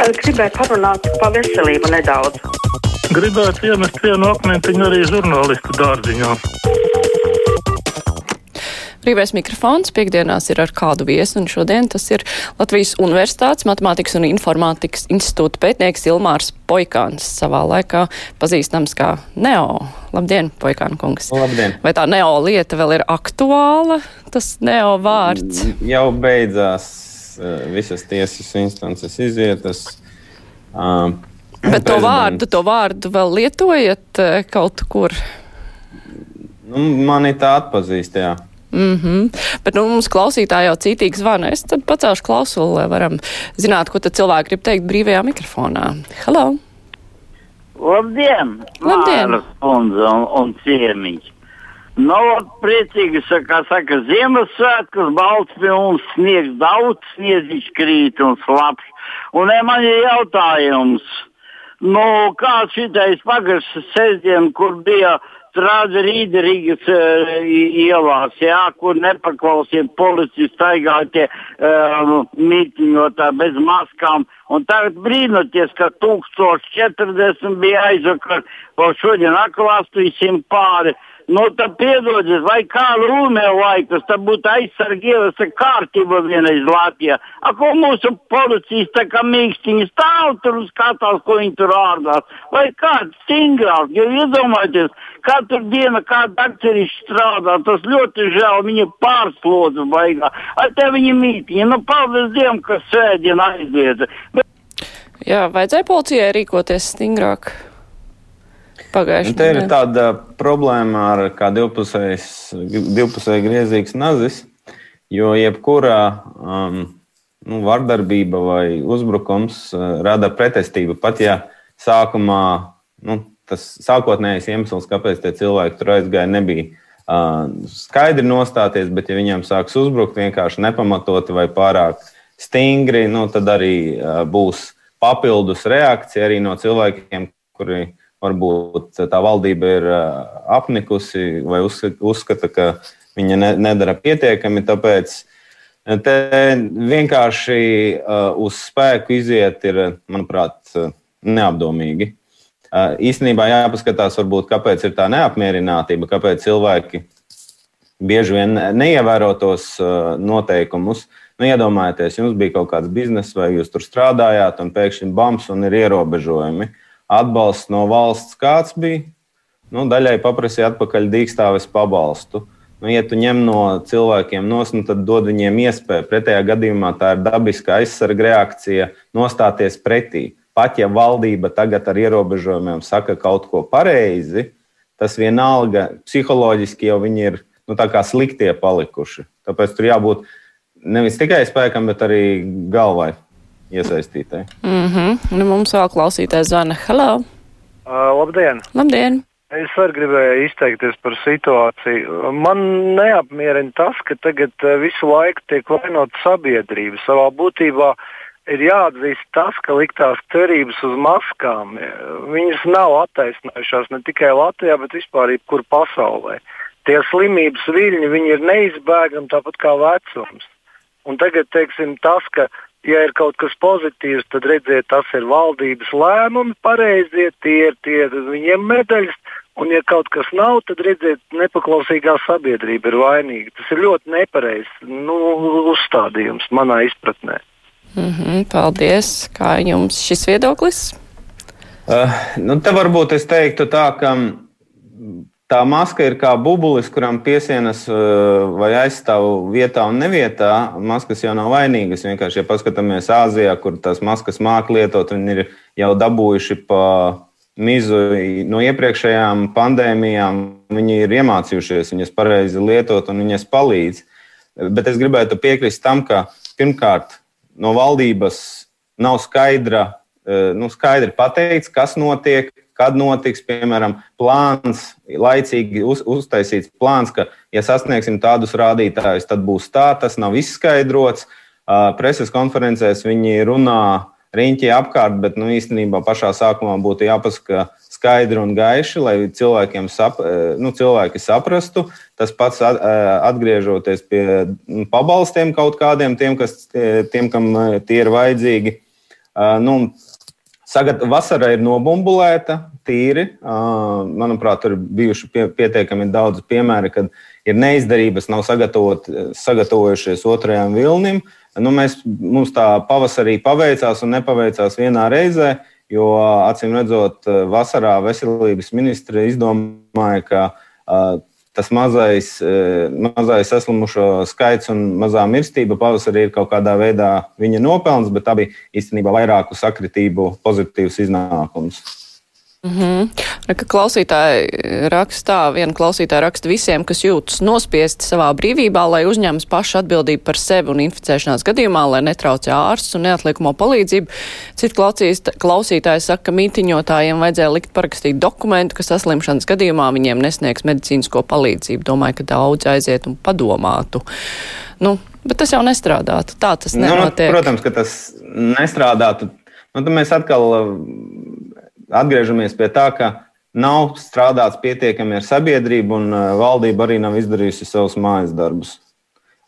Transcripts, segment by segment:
Gribēju parunāt par veselību nedaudz. Gribētu iemest vienu akmentiņu arī žurnālistu dārziņā. Brīvais mikrofons piekdienās ir ar kādu viesu, un šodien tas ir Latvijas Universitātes Matemātikas un Informātikas institūta pētnieks Ilmārs Poikāns, savā laikā pazīstams kā Neo. Labdien, Poikāna kungs! Labdien! Vai tā Neo lieta vēl ir aktuāla, tas Neo vārds? Jau beidzās visas tiesas instances izietas. Uh, Bet to vārdu, to vārdu vēl lietojat kaut kur? Nu, mani tā atpazīst, jā. Mm -hmm. Bet nu, mums klausītāji jau cītīgi zvana. Es tad pacelšu klausuli, lai varam zināt, ko cilvēki grib teikt brīvajā mikrofonā. Halo! Labdien! Labdien! Kundze un, un ciemiņš! Nu, priecīgi, kā saka, Ziemassvētkus, balts pilns, sniegs daudz, sniedziņš krīt un slaps. Un ne, man ir jautājums, nu, kāds šitais pagājušas sestdien, kur bija strāda Rīgas uh, ielās, jā, kur nepaklausīja policisti staigātie uh, mītiņotā bez maskām. Un tagad brīnoties, ka 1040 bija aizvakar, o šodien aklāstīsim pāri. Nu, tad piedodiet, vai kā Rūmē laikus, tad būtu aizsargi ievesta kārtība vienreiz Latvijā. A, ko mūsu policijas tā kā mīkstiņi stāv tur un skatās, ko viņi tur ārdās. Vai kāds stingrāk, jo iedomājieties, katru dienu kāda akcerišķi strādā, tas ļoti žēl, viņa pārslodzu baigā. Ar te viņi mītiņi, nu, paldies Dievam, ka sēdiena aizliedza. Bet... Jā, vajadzēja policijai rīkoties stingrāk. Pagājušajā gadā. Nu, ir tāda problēma ar kā divpusēji griezīgs nazis, jo jebkura um, nu, vardarbība vai uzbrukums uh, rada pretestību. Pat ja sākumā nu, tas sākotnējais iemesls, kāpēc tie cilvēki tur aizgāja, nebija uh, skaidri nostāties, bet ja viņiem sāks uzbrukt vienkārši nepamatoti vai pārāk stingri, nu, tad arī uh, būs papildus reakcija arī no cilvēkiem, kuri varbūt tā valdība ir apnikusi vai uzskata, ka viņa nedara pietiekami. Tāpēc te vienkārši uz spēku iziet ir, manuprāt, neapdomīgi. Īstenībā jāpaskatās, varbūt, kāpēc ir tā neapmierinātība, kāpēc cilvēki bieži vien neievēro tos noteikumus. Nu, iedomājieties, jums bija kaut kāds bizness, vai jūs tur strādājāt, un pēkšņi bams un ir ierobežojumi. Uh, atbalsts no valsts kāds bija. Nu, daļai paprasīja atpakaļ dīkstāves pabalstu. Nu, ja tu ņem no cilvēkiem nos, nu, tad dod viņiem iespēju. Pretējā gadījumā tā ir dabiska aizsarga reakcija stāties pretī. Pat ja valdība tagad ar ierobežojumiem saka kaut ko pareizi, tas vienalga psiholoģiski jau viņi ir nu, sliktie palikuši. Tāpēc tur jābūt nevis tikai spēkam, bet arī galvai iesaistītai. Mm -hmm. nu, mums vēl klausītājs zvana. Hello! Uh, labdien! Labdien! Es arī gribēju izteikties par situāciju. Man neapmierina tas, ka tagad visu laiku tiek vainota sabiedrība. Savā būtībā ir jāatzīst tas, ka liktās cerības uz maskām viņas nav attaisnojušās ne tikai Latvijā, bet vispār jebkur pasaulē. Tie slimības viļņi ir neizbēgami tāpat kā vecums. Un tagad teiksim, tas, ka ja ir kaut kas pozitīvs, tad redziet, tas ir valdības lēmumi, pareizie, tie ir tie, viņiem medaļas. Un, ja kaut kas nav, tad redziet, nepaklausīgā sabiedrība ir vainīga. Tas ir ļoti nepareizs nu, uzstādījums manā izpratnē. Mm -hmm, paldies. Kā jums šis viedoklis? Uh, nu, te varbūt es teiktu tā, ka tā maska ir kā bubulis, kuram piesienas uh, vai aizstāv vietā un nevietā. Maskas jau nav vainīgas. Vienkārši, ja paskatāmies Āzijā, kur tās maskas māca lietot, viņi ir jau dabūjuši pa mizu no iepriekšējām pandēmijām. Viņi ir iemācījušies viņas pareizi lietot un viņas palīdz. Bet es gribētu piekrist tam, ka pirmkārt no valdības nav skaidra, uh, nu, skaidri pateikts, kas notiek, kad notiks, piemēram, plāns, laicīgi uz, uztaisīts plāns, ka, ja sasniegsim tādus rādītājus, tad būs tā, tas nav izskaidrots. Preses konferencēs viņi runā riņķī apkārt, bet nu, īstenībā pašā sākumā būtu jāpasaka skaidri un gaiši, lai cilvēkiem sap, nu, cilvēki saprastu. Tas pats atgriežoties pie pabalstiem kaut kādiem, tiem, kas, tiem kam tie ir vajadzīgi Nu, Sagat, vasara ir nobumbulēta, tīri. Manuprāt, tur bijuši pie, pietiekami daudz piemēri, kad ir neizdarības, nav sagatavojušies otrajam vilnim. Nu, mēs, mums tā pavasarī paveicās un nepaveicās vienā reizē, jo acīm redzot, vasarā veselības ministri izdomāja, ka tas mazais, mazais saslimušo skaits un mazā mirstība pavasarī ir kaut kādā veidā viņa nopelns, bet tā bija īstenībā vairāku sakritību pozitīvs iznākums. Mm -hmm. Ka klausītāji rakstā, viena klausītāja raksta visiem, kas jūtas nospiesti savā brīvībā, lai uzņemas pašu atbildību par sevi un inficēšanās gadījumā, lai netraucē ārstus un neatliekamo palīdzību. Cits klausītājs saka, ka mītiņotājiem vajadzēja likt parakstīt dokumentu, ka saslimšanas gadījumā viņiem nesniegs medicīnisko palīdzību. Domāju, ka daudz aiziet un padomātu. Nu, bet tas jau nestrādātu. Tā tas nenotiek. Nu, protams, ka tas nestrādātu. Nu, tad mēs atkal atgriežamies pie tā, ka nav strādāts pietiekami ar sabiedrību, un uh, valdība arī nav izdarījusi savus mājas darbus.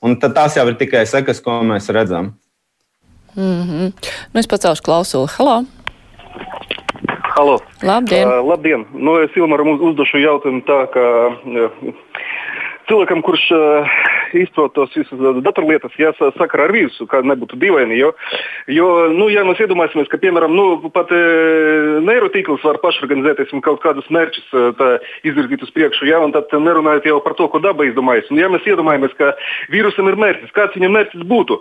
Un tās jau ir tikai sekas, ko mēs redzam. Mm -hmm. nu, es pacelšu klausuli. Halo! Halo. Labdien! Uh, labdien! Nu, es Ilmaram uzdošu jautājumu tā, ka uh, cilvēkam, kurš uh, izprot tos visus datorlietas, jāsaka ar vīrusu, kā nebūtu dīvaini. Jo, jo nu, ja mēs iedomāsimies, ka, piemēram, nu, pat e, neirotīkls var pašorganizēties un kaut kādus mērķus tā, izvirzīt uz priekšu, ja, un tad nerunājot jau par to, ko daba izdomājas. Un, ja mēs iedomājamies, ka vīrusam ir mērķis, kāds viņam mērķis būtu,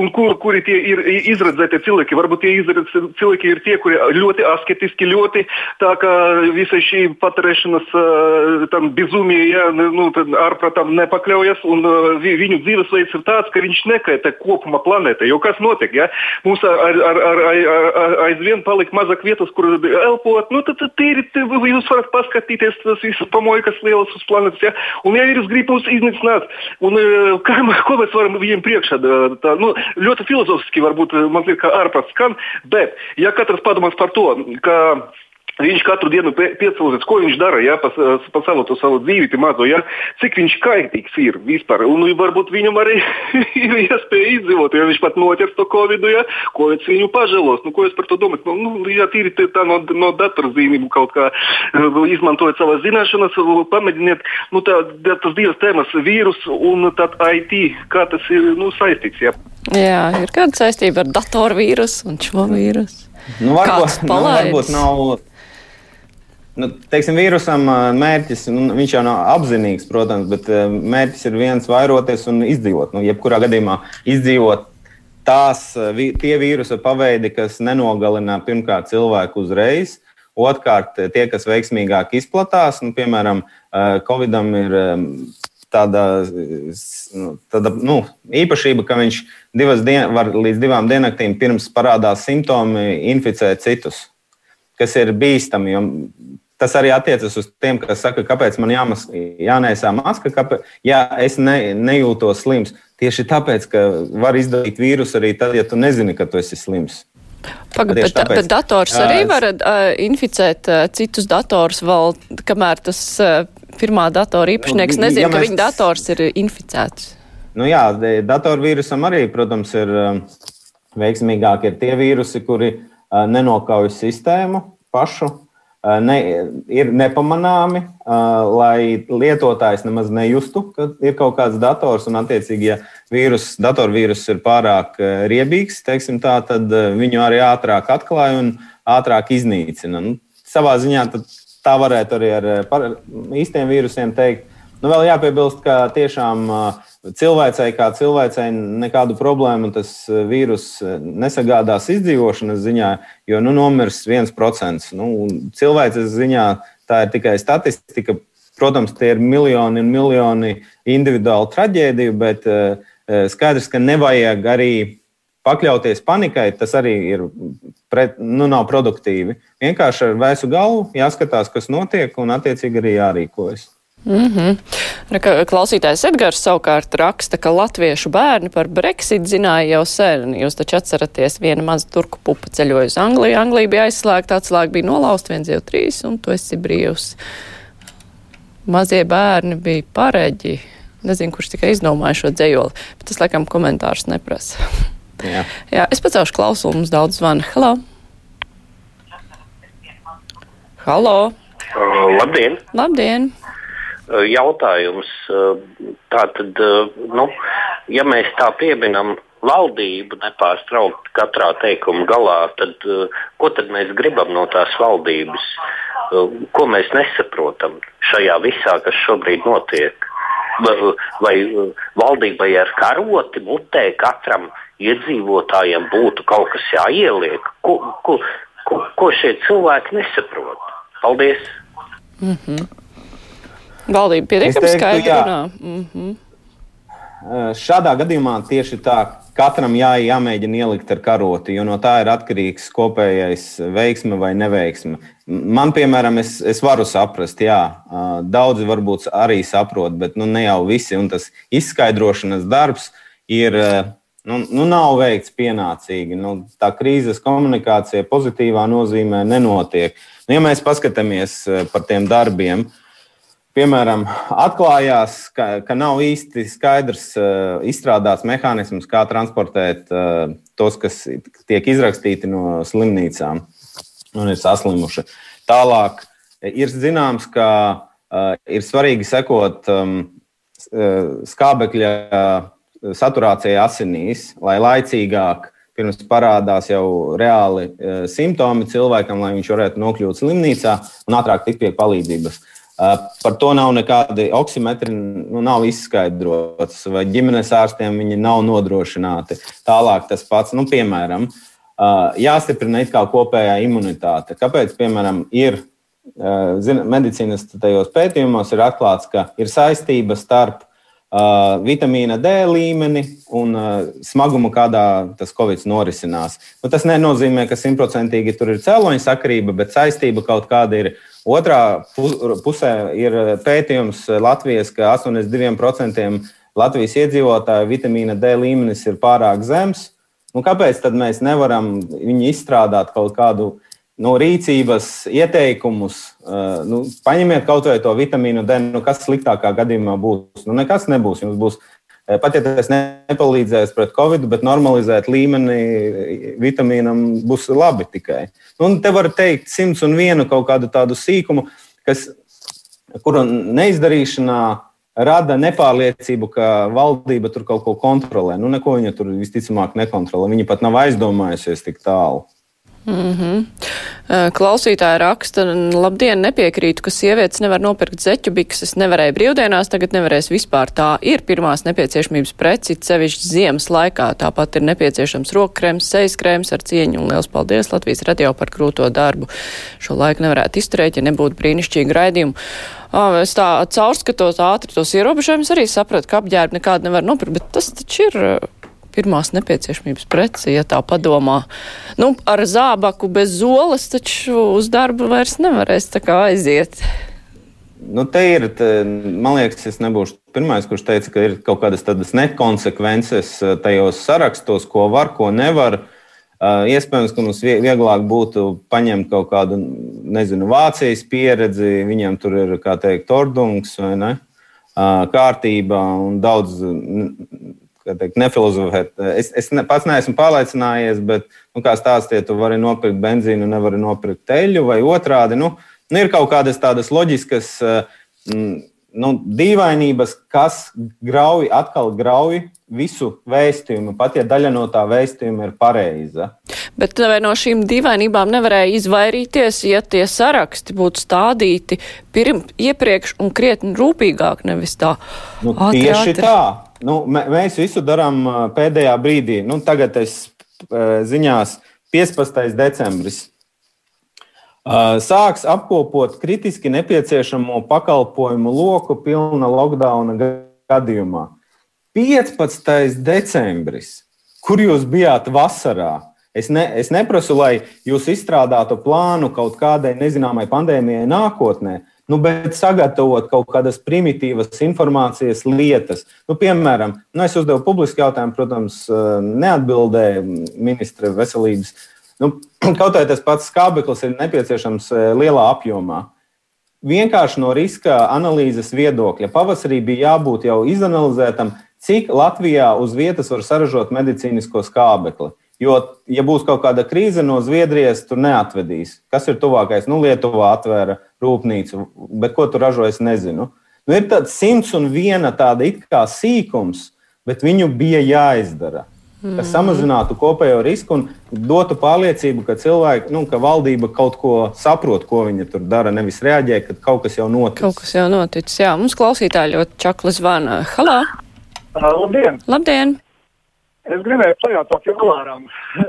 un kur, kuri tie ir izredzētie cilvēki, varbūt tie izredzētie cilvēki ir tie, kuri ļoti asketiski, ļoti tā kā visa šī patērēšanas tam bizumija, ja, nu, ārprātām nepakļaujas. Un, viņu dzīvesveids ir tāds, ka viņš nekaitē kopumā planētai. Jo kas notiek? Ja? Mums ar, ar, ar, ar, aizvien palika mazāk vietas, kur elpot. Nu, tad, tad tīri, jūs varat paskatīties tas visas pamojas lielas uz planētas. Ja? Un ja vīrus grib mūs iznīcināt, un kā, ko mēs varam viņiem priekšā? Tā, nu, ļoti filozofiski varbūt man liekas, ka ārprāts skan, bet ja katrs padomās par to, ka Viņš katru dienu piecēlās, ko viņš dara, ja, pa, pa savu, savu dzīvi, mazo, ja, cik viņš kaitīgs ir vispār. Un varbūt viņam arī ir iespēja izdzīvot, ja viņš pat noķers to covid, ja, ko viņš viņu pažēlos. Nu, ko jūs par to domājat? Nu, nu, ja tīri tā no, no datorzīmību kaut kā izmantojot savas zināšanas, pamēģiniet, nu, tā, tas divas tēmas - vīrus un tad IT, kā tas ir nu, saistīts. Ja. Jā, ir kāda saistība ar datorvīrusu un šo vīrusu? Nu, varbūt, nu, varbūt nav Nu, teiksim, vīrusam mērķis, nu, viņš jau nav apzinīgs, protams, bet mērķis ir viens - vairoties un izdzīvot. Nu, jebkurā gadījumā izdzīvot tās, tie vīrusa paveidi, kas nenogalina pirmkārt cilvēku uzreiz. Otrkārt, tie, kas veiksmīgāk izplatās, nu, piemēram, Covidam ir tāda, nu, tāda nu, īpašība, ka viņš divas dien, var līdz divām diennaktīm pirms parādās simptomi inficēt citus, kas ir bīstami. Tas arī attiecas uz tiem, kas saka, kāpēc man jāmas, jānēsā maska, kāpēc, ja es ne, nejūtos slims. Tieši tāpēc, ka var izdarīt vīrusu arī tad, ja tu nezini, ka tu esi slims. Pagaid, bet, tāpēc, bet dators arī var uh, inficēt uh, citus datorus vēl, kamēr tas uh, pirmā datora īpašnieks nezina, ja mēs... ka viņa dators ir inficēts. Nu jā, datorvīrusam arī, protams, ir um, veiksmīgāk ir tie vīrusi, kuri uh, nenokauj sistēmu pašu ne, ir nepamanāmi, lai lietotājs nemaz nejustu, ka ir kaut kāds dators. Un, attiecīgi, ja vīrus, datorvīrus ir pārāk riebīgs, tā, tad viņu arī ātrāk atklāja un ātrāk iznīcina. Nu, savā ziņā tā varētu arī ar par, īstiem vīrusiem teikt. Nu, vēl jāpiebilst, ka tiešām cilvēcei kā cilvēcei nekādu problēmu tas vīrus nesagādās izdzīvošanas ziņā, jo nu, nomirs viens procents. Nu, cilvēces ziņā tā ir tikai statistika. Protams, tie ir miljoni un miljoni individuālu traģēdiju, bet skaidrs, ka nevajag arī pakļauties panikai, tas arī ir pret, nu, nav produktīvi. Vienkārši ar vēsu galvu jāskatās, kas notiek, un attiecīgi arī jārīkojas. Mm -hmm. Klausītājs Edgars savukārt raksta, ka latviešu bērni par Brexit zināja jau sen. Jūs taču atceraties, viena maza turku pupa ceļoja uz Angliju. Anglija bija aizslēgta, atslēga bija nolausta 123, un tu esi brīvs. Mazie bērni bija pareģi. Nezinu, kurš tikai izdomāja šo dzējoli, bet tas, laikam, komentārus neprasa. Jā. Jā, es pacelšu klausulu, mums daudz zvana. Halo! Halo! Uh, labdien! Labdien! Uh, jautājums. Uh, tātad, uh, nu, ja mēs tā pieminam valdību nepārtraukti katrā teikuma galā, tad uh, ko tad mēs gribam no tās valdības? Uh, ko mēs nesaprotam šajā visā, kas šobrīd notiek? Vai, vai valdībai ar karoti mutē katram iedzīvotājiem būtu kaut kas jāieliek? Ko, ko, ko, ko šie cilvēki nesaprot? Paldies! Mm -hmm. Valdība pietiekami skaidri runā. Mm -hmm. Šādā gadījumā tieši tā katram jā, jāmēģina ielikt ar karoti, jo no tā ir atkarīgs kopējais veiksme vai neveiksme. Man, piemēram, es, es varu saprast, jā, daudzi varbūt arī saprot, bet nu, ne jau visi. Un tas izskaidrošanas darbs ir. Nu, nu, nav veikts pienācīgi. Nu, tā krīzes komunikācija pozitīvā nozīmē nenotiek. Nu, ja mēs paskatāmies eh, par tiem darbiem, piemēram, atklājās, ka, ka nav īsti skaidrs uh, izstrādāts mehānisms, kā transportēt uh, tos, kas tiek izrakstīti no slimnīcām un ir saslimuši. Tālāk ir zināms, ka uh, ir svarīgi sekot um, skābekļa saturācijai asinīs, lai laicīgāk pirms parādās jau reāli uh, simptomi cilvēkam, lai viņš varētu nokļūt slimnīcā un ātrāk tikt pie palīdzības. Uh, par to nav nekādi oksimetri, nu, nav izskaidrots, vai ģimenes ārstiem viņi nav nodrošināti. Tālāk tas pats, nu, piemēram, uh, jāstiprina it kā kopējā imunitāte. Kāpēc, piemēram, ir medicīnas tajos pētījumos ir atklāts, ka ir saistība starp vitamīna D līmeni un uh, smagumu, kādā tas covid norisinās. Nu, tas nenozīmē, ka simtprocentīgi tur ir cēloņa sakarība, bet saistība kaut kāda ir. Otrā pusē ir pētījums Latvijas, ka 82% Latvijas iedzīvotāju vitamīna D līmenis ir pārāk zems. Nu, kāpēc mēs nevaram viņu izstrādāt kaut kādu uh, nu, rīcības ieteikumus. Uh, nu, paņemiet kaut vai to vitamīnu D, nu, kas sliktākā gadījumā būs. Nu, nekas nebūs. Jums būs eh, pat ja tas nepalīdzēs pret covid, bet normalizēt līmeni vitamīnam būs labi tikai. Nu, te var teikt simts un vienu kaut kādu tādu sīkumu, kas, kuru neizdarīšanā rada nepārliecību, ka valdība tur kaut ko kontrolē. Nu, neko viņa tur visticamāk nekontrolē. Viņa pat nav aizdomājusies tik tālu. Mm -hmm. Klausītāja raksta, labdien, nepiekrītu, ka sievietes nevar nopirkt zeķu bikses, nevarēja brīvdienās, tagad nevarēs vispār. Tā ir pirmās nepieciešamības preci, sevišķi ziemas laikā. Tāpat ir nepieciešams rokkrēms, sejas krēms ar cieņu un liels paldies Latvijas radio par krūto darbu. Šo laiku nevarētu izturēt, ja nebūtu brīnišķīgi raidījumi. Es tā caurskatot ātri tos ierobežojumus arī sapratu, ka apģērbu nekādu nevar nopirkt, bet tas taču ir pirmās nepieciešamības preci, ja tā padomā. Nu, ar zābaku bez zoles taču uz darbu vairs nevarēs tā kā aiziet. Nu, te ir, te, man liekas, es nebūšu pirmais, kurš teica, ka ir kaut kādas tādas nekonsekvences eh, tajos sarakstos, ko var, ko nevar. Uh, iespējams, ka mums vieglāk būtu paņemt kaut kādu, nezinu, Vācijas pieredzi. Viņiem tur ir, kā teikt, ordungs vai ne? Uh, kārtība un daudz teikt, nefilozofēt. Es, es ne, pats neesmu pārliecinājies, bet, nu, kā stāstiet, tu vari nopirkt benzīnu, nevari nopirkt eļļu vai otrādi. Nu, nu, ir kaut kādas tādas loģiskas mm, nu, dīvainības, kas grauj, atkal grauj visu vēstījumu, pat ja daļa no tā vēstījuma ir pareiza. Bet vai no šīm dīvainībām nevarēja izvairīties, ja tie saraksti būtu stādīti pirm, iepriekš un krietni rūpīgāk, nevis tā? Nu, tieši tā. Nu, mēs visu darām pēdējā brīdī. Nu, tagad es ziņās 15. decembris. Sāks apkopot kritiski nepieciešamo pakalpojumu loku pilna lockdowna gadījumā. 15. decembris, kur jūs bijāt vasarā? Es, ne, es neprasu, lai jūs izstrādātu plānu kaut kādai nezināmai pandēmijai nākotnē, nu, bet sagatavot kaut kādas primitīvas informācijas lietas. Nu, piemēram, nu, es uzdevu publisku jautājumu, protams, neatbildēja ministra veselības. Nu, kaut arī tas pats skābeklis ir nepieciešams eh, lielā apjomā. Vienkārši no riska analīzes viedokļa pavasarī bija jābūt jau izanalizētam, cik Latvijā uz vietas var saražot medicīnisko skābekli. Jo, ja būs kaut kāda krīze no Zviedrijas, tur neatvedīs. Kas ir tuvākais? Nu, Lietuvā atvēra rūpnīcu, bet ko tur ražo, es nezinu. Nu, ir tāds simts un viena tāda it kā sīkums, bet viņu bija jāizdara. Mm. Kas samazinātu kopējo risku un dotu pārliecību, ka cilvēki, nu, ka valdība kaut ko saprot, ko viņa tur dara, nevis reaģē, kad kaut kas jau noticis. Kaut kas jau noticis, jā. Mums klausītāji ļoti čakli zvana. Halā! Labdien! Labdien! Es gribēju pajautāt Jolāram.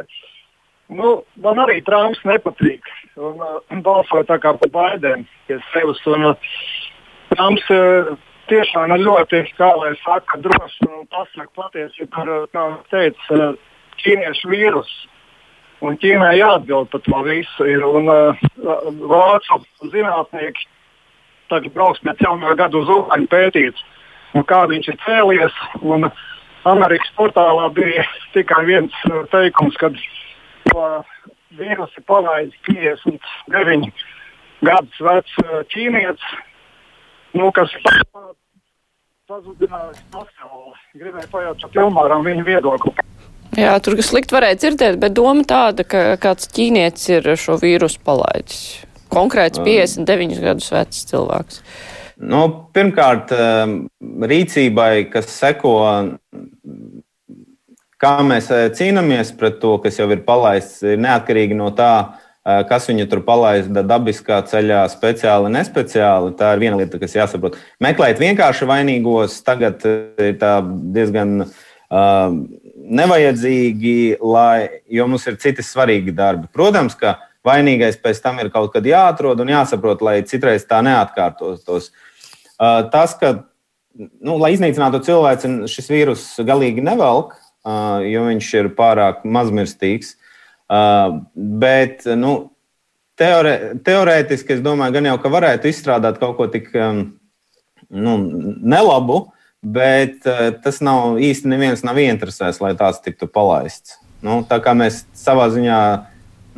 nu, man arī Trumps nepatīk. Un uh, balsoju tā kā par Baidenu, ja sevs. Un uh, Trumps uh, tiešām ir ļoti, kā lai saka, drošs un pasaka patiesi par, uh, kā teica, uh, ķīniešu vīrusu. Un Ķīnai jāatbild par to visu. Ir, un uh, vācu zinātnieki tagad brauks pēc jaunā gada uz Uhaņu pētīt, kā viņš ir cēlies. Un, uh, Amerikas portālā bija tikai viens uh, teikums, kad vīrusu palaida 59 gadus vecs uh, ķīnietis, nu, kas pazudinājis pasauli. Gribēju pajautāt Ilmāram viņa viedokli. Jā, tur slikti varēja dzirdēt, bet doma tāda, ka kāds ķīnietis ir šo vīrusu palaidis. Konkrēts 59 gadus vecs cilvēks. Nu, pirmkārt, um, rīcībai, kas seko, kā mēs uh, cīnāmies pret to, kas jau ir palaists, ir neatkarīgi no tā, uh, kas viņu tur palaista dabiskā ceļā, speciāli, nespeciāli. Tā ir viena lieta, kas jāsaprot. Meklēt vienkārši vainīgos tagad uh, ir diezgan uh, nevajadzīgi, lai, jo mums ir citi svarīgi darbi. Protams, ka vainīgais pēc tam ir kaut kad jāatrod un jāsaprot, lai citreiz tā neatkārtos. Uh, tas, ka, nu, lai iznīcinātu cilvēku, šis vīrus galīgi nevelk, jo viņš ir pārāk mazmirstīgs. Bet, nu, teore, teorētiski, es domāju, gan jau, ka varētu izstrādāt kaut ko tik nu, nelabu, bet tas nav īsti neviens nav ieinteresēts, lai tās tiktu palaists. Nu, tā kā mēs savā ziņā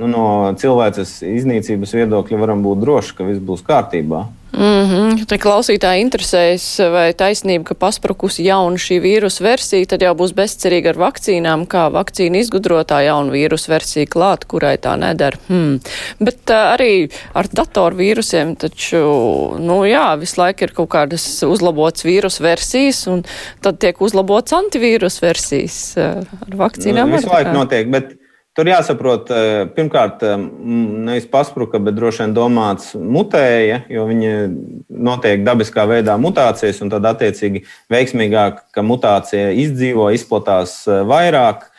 nu, no cilvēces iznīcības viedokļa varam būt droši, ka viss būs kārtībā. Mm -hmm. Te klausītāji interesēs, vai taisnība, ka pasprukusi jauna šī vīrusu versija, tad jau būs bezcerīga ar vakcīnām, kā vakcīna izgudrotā jauna vīrusu versija klāt, kurai tā nedara. Hmm. Bet uh, arī ar datoru vīrusiem taču, nu jā, visu laiku ir kaut kādas uzlabotas vīrusu versijas, un tad tiek uzlabotas antivīrusu versijas uh, ar vakcīnām. Nu, visu laiku notiek, bet Tur jāsaprot, eh, pirmkārt, eh, nevis paspruka, bet droši vien domāts mutēja, jo viņi notiek dabiskā veidā mutācijas, un tad attiecīgi veiksmīgāk, ka mutācija izdzīvo, izplatās eh, vairāk.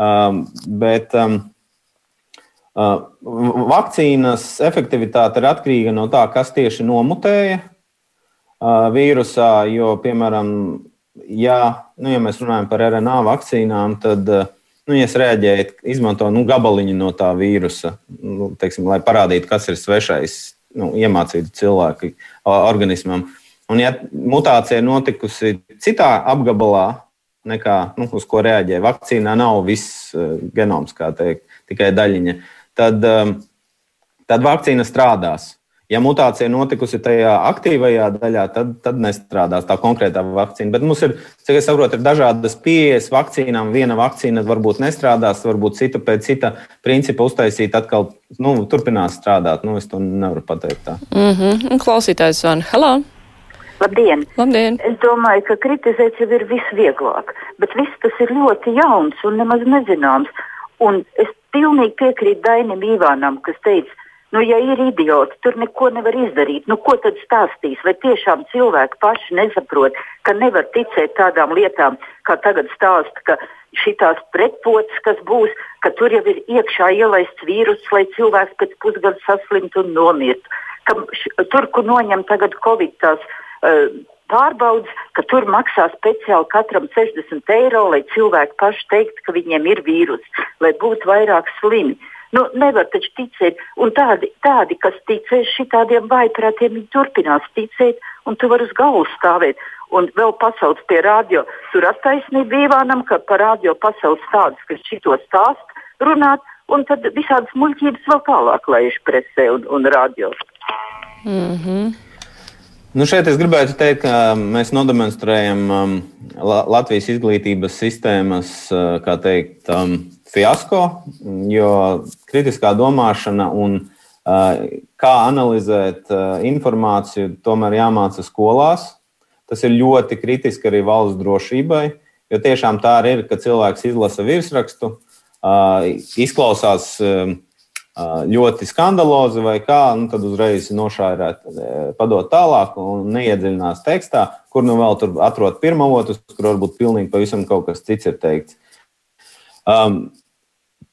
Um, bet um, vakcīnas efektivitāte ir atkarīga no tā, kas tieši nomutēja vīrusā, jo, piemēram, ja, nu, ja mēs runājam par RNA vakcīnām, tad uh, nu, ja es reaģēju, izmanto nu, gabaliņu no tā vīrusa, nu, teiksim, lai parādītu, kas ir svešais, nu, iemācītu cilvēku organismam. Un, ja mutācija ir notikusi citā apgabalā, nekā nu, uz ko reaģē vakcīnā, nav viss uh, genoms, kā teikt, tikai daļiņa, tad, um, tad vakcīna strādās. Ja mutācija notikusi tajā aktīvajā daļā, tad, tad nestrādās tā konkrētā vakcīna. Bet mums ir, cik es saprotu, ir dažādas pieejas vakcīnām. Viena vakcīna varbūt nestrādās, varbūt cita pēc cita principa uztaisīt atkal nu, turpinās strādāt. Nu, es to nevaru pateikt tā. Mm -hmm. Klausītājs Van, hello! Labdien! Labdien! Es domāju, ka kritizēt jau ir visvieglāk, bet viss tas ir ļoti jauns un nemaz nezināms. Un es pilnīgi piekrītu Dainam Ivānam, kas teica, Nu, ja ir idioti, tur neko nevar izdarīt. Nu, ko tad stāstīs? Vai tiešām cilvēki paši nesaprot, ka nevar ticēt tādām lietām, kā tagad stāsta, ka šitās pretpotas, kas būs, ka tur jau ir iekšā ielaists vīrus, lai cilvēks pēc pusgada saslimtu un nomirtu. Ka tur, kur noņem tagad Covid tās uh, pārbaudas, ka tur maksā speciāli katram 60 eiro, lai cilvēki paši teiktu, ka viņiem ir vīrus, lai būtu vairāk slimi. Nu, nevar taču ticēt, un tādi, tādi kas ticēs šitādiem vaiprātiem, viņi turpinās ticēt, un tu vari uz galvas stāvēt. Un vēl pasauc pie radio, tur attaisnība Ivānam, ka par radio pasauc tādus, kas šito stāst, runāt, un tad visādas muļķības vēl tālāk laiž presē un, un radio. Mm -hmm. Nu šeit es gribētu teikt, ka mēs nodemonstrējam um, Latvijas izglītības sistēmas teikt, um, fiasko, jo kritiskā domāšana un uh, kā analizēt uh, informāciju tomēr jāmāca skolās. Tas ir ļoti kritiski arī valsts drošībai, jo tiešām tā arī ir, ka cilvēks izlasa virsrakstu, uh, izklausās. Ļoti skandalozi vai kā, nu, tad uzreiz nošairēt, padot tālāk un neiedziļinās tekstā, kur nu vēl tur atrod pirmavotus, kur varbūt pilnīgi pavisam kaut kas cits ir teikts. Um,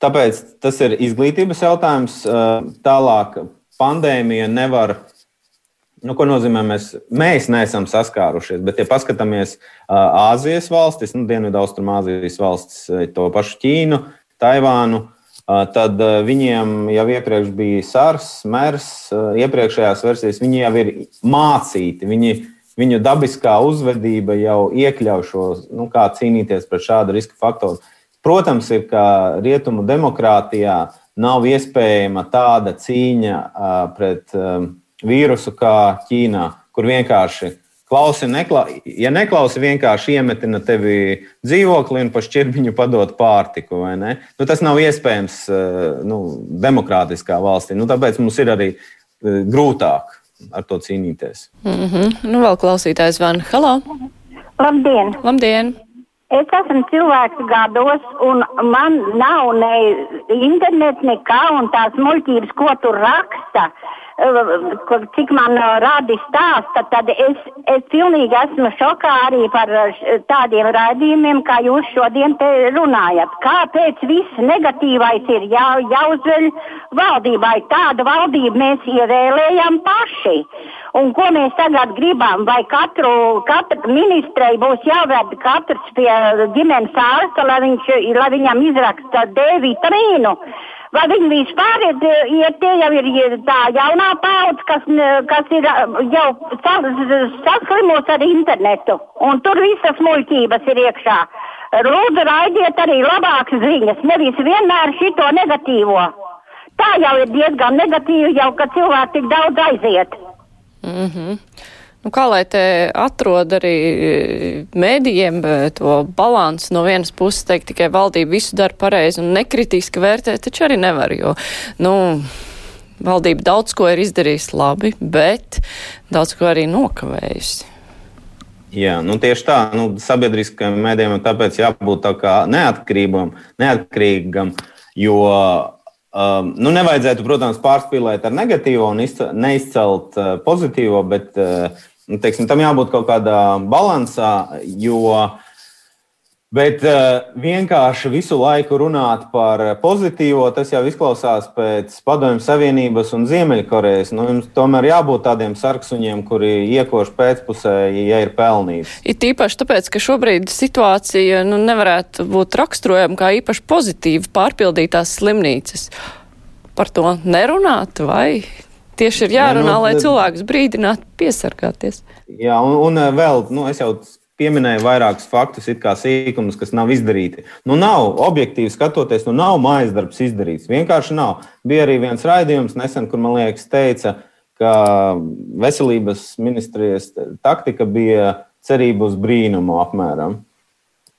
tāpēc tas ir izglītības jautājums. Tālāk pandēmija nevar. Nu, ko nozīmē, mēs, mēs neesam saskārušies, bet, ja paskatāmies Āzijas valstis, nu, Dienvidu-Austrumāzijas valstis, to pašu Ķīnu, Taivānu, tad viņiem jau iepriekš bija SARS, MERS, iepriekšējās versijas, viņi jau ir mācīti. Viņi, viņu dabiskā uzvedība jau iekļauj šo, nu, kā cīnīties pret šādu riska faktoru. Protams, ir, ka rietumu demokrātijā nav iespējama tāda cīņa pret vīrusu kā Ķīnā, kur vienkārši Klausi, nekla... ja neklausi, vienkārši iemetina tevi dzīvokli un pa šķirbiņu padot pārtiku. Ne? Nu, tas nav iespējams nu, demokrātiskā valstī. Nu, tāpēc mums ir arī grūtāk ar to cīnīties. Mm -hmm. Nu, vēl klausītājs Van Halo. Labdien! Labdien. Es esmu cilvēks gados, un man nav ne internets, nekā, un tās muļķības, ko tur raksta. Uh, cik man rādi stāsta, tad es, es pilnīgi esmu šokā arī par tādiem raidījumiem, kā jūs šodien te runājat. Kāpēc viss negatīvais ir jā, jāuzveļ valdībai? Tādu valdību mēs ievēlējam paši. Un ko mēs tagad gribam? Vai katru, katru ministrei būs jāved katrs pie ģimenes ārsta, lai, viņš, lai viņam izraksta D vitamīnu? Vai viņi vispār ir, ir tie jau ir tā jaunā paudze, kas, kas ir jau saslimusi ar internetu, un tur visas muļķības ir iekšā. Lūdzu, raidiet arī labākas ziņas, nevis vienmēr šito negatīvo. Tā jau ir diezgan negatīva, jau ka cilvēki tik daudz aiziet. Mm -hmm. Nu, kā lai te atrod arī e, mēdījiem e, to balansu no vienas puses, teikt tikai valdība visu dara pareizi un nekritiski vērtēt, taču arī nevar, jo, nu, valdība daudz ko ir izdarījusi labi, bet daudz ko arī nokavējusi. Jā, nu tieši tā. Nu, sabiedriskajam mēdījam tāpēc jābūt tā neatkarīgam, neatkarīgam jo um, nu, nevajadzētu, protams, pārspīlēt ar negatīvo un neizcelt uh, pozitīvo, bet uh, nu, teiksim, tam jābūt kaut kādā balansā, jo Bet uh, vienkārši visu laiku runāt par pozitīvo, tas jau izklausās pēc Padomju Savienības un Ziemeļkorejas. Nu, jums tomēr jābūt tādiem sarksuņiem, kuri iekož pēcpusē, ja ir pelnīti. Ir tīpaši tāpēc, ka šobrīd situācija nu, nevarētu būt raksturojama kā īpaši pozitīva pārpildītās slimnīcas. Par to nerunāt vai Tieši ir jārunā, nu, lai cilvēkus brīdinātu piesargāties. Jā, un, un eh, vēl, nu, es jau pieminēju vairākus faktus, kā sīkumus, kas nav izdarīti. Nu, nav objektīvi skatoties, nu, nav mājas darbs izdarīts. Vienkārši nav. Bija arī viens raidījums nesen, kur man liekas, teica, ka veselības ministrijas taktika bija cerība uz brīnumu apmēram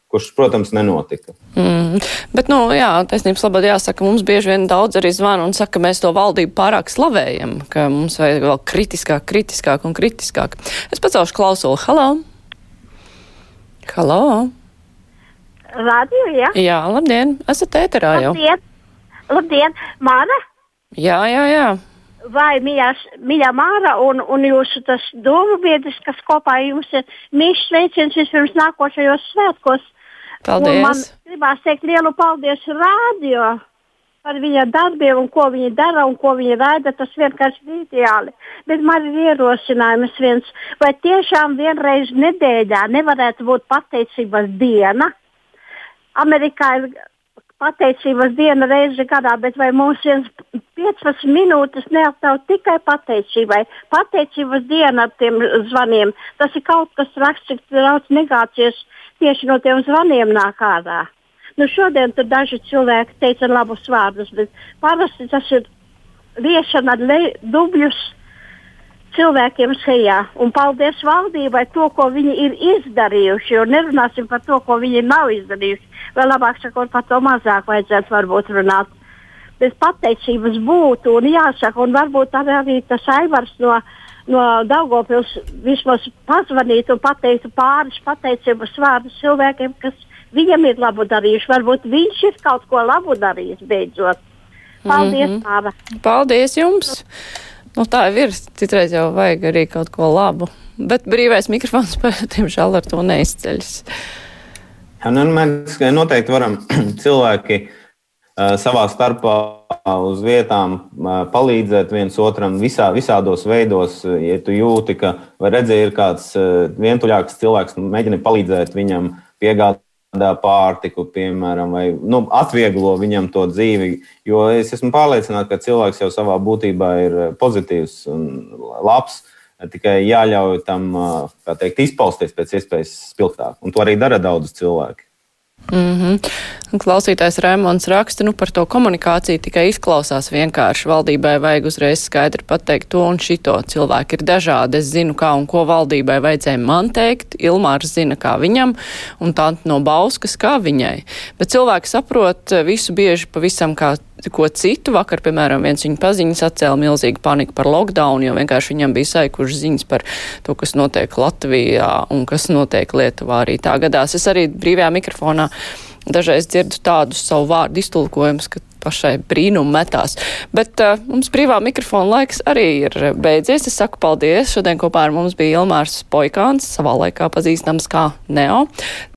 kurš, protams, nenotika. Mm. Bet, nu, jā, taisnības labāk jāsaka, mums bieži vien daudz arī zvana un saka, ka mēs to valdību pārāk slavējam, ka mums vajag vēl kritiskāk, kritiskāk un kritiskāk. Es pacelšu klausulu. Halo! Halo! Radio, jā? Jā, labdien! Esat ēterā jau. Labdien! Labdien! Māra? Jā, jā, jā. Vai mīļās, mīļā Māra un, un jūsu tas domu biedrs, kas kopā jums ir mīļš sveiciens vispirms nākošajos svētkos. Paldies! Un man gribās teikt lielu paldies rādio par viņa darbiem un ko viņi dara un ko viņi raida. Tas vienkārši ir ideāli. Bet man ir ierosinājums viens, vai tiešām vienreiz nedēļā nevarētu būt pateicības diena. Amerikā ir pateicības diena reizi gadā, bet vai mums viens 15 minūtes neatļauj tikai pateicībai? Pateicības diena ar tiem zvaniem, tas ir kaut kas raksts, cik daudz negācijas tieši no tiem zvaniem nāk ārā. Nu, šodien tur daži cilvēki teica labus vārdus, bet parasti tas ir viešana dubļus cilvēkiem sejā. Un paldies valdībai to, ko viņi ir izdarījuši. Jo nerunāsim par to, ko viņi nav izdarījuši. Vai labāk sakot, par to mazāk vajadzētu varbūt runāt. Bez pateicības būtu un jāsaka, un varbūt arī tas aivars no, no Daugopils vismaz pazvanītu un pateiktu pāris pateicības vārdus cilvēkiem, kas viņam ir labu darījuši. Varbūt viņš ir kaut ko labu darījis beidzot. Paldies, mm -hmm. Māra! Paldies jums! Nu, tā ir. Citreiz jau vajag arī kaut ko labu. Bet brīvais mikrofons, diemžēl, ar to neizceļas. Nu, mēs noteikti varam cilvēki uh, savā starpā uz vietām uh, palīdzēt viens otram visā, visādos veidos. Ja tu jūti, ka vai redzēji, ir kāds uh, vientuļāks cilvēks, mēģini palīdzēt viņam piegādāt pārtiku, piemēram, vai nu, atvieglo viņam to dzīvi. Jo es esmu pārliecināts, ka cilvēks jau savā būtībā ir pozitīvs un labs. Tikai jāļauj tam teikt, izpausties pēc iespējas spilgtāk. Un to arī dara daudz cilvēki. Mm -hmm. Klausītājs Rēmons raksta, nu par to komunikāciju tikai izklausās vienkārši. Valdībai vajag uzreiz skaidri pateikt to un šito. Cilvēki ir dažādi. Es zinu, kā un ko valdībai vajadzēja man teikt. Ilmārs zina, kā viņam, un tā no Bauskas, kā viņai. Bet cilvēki saprot visu bieži pavisam kā ko citu. Vakar, piemēram, viens viņa paziņas atcēla milzīgu paniku par lockdown, jo vienkārši viņam bija saikuši ziņas par to, kas notiek Latvijā un kas notiek Lietuvā arī tā gadās. Es arī brīvajā mikrofonā dažreiz dzirdu tādus savu vārdu iztulkojumus, ka pašai brīnumu metās. Bet uh, mums brīvā mikrofona laiks arī ir beidzies. Es saku paldies. Šodien kopā ar mums bija Ilmārs Poikāns, savā laikā pazīstams kā Neo.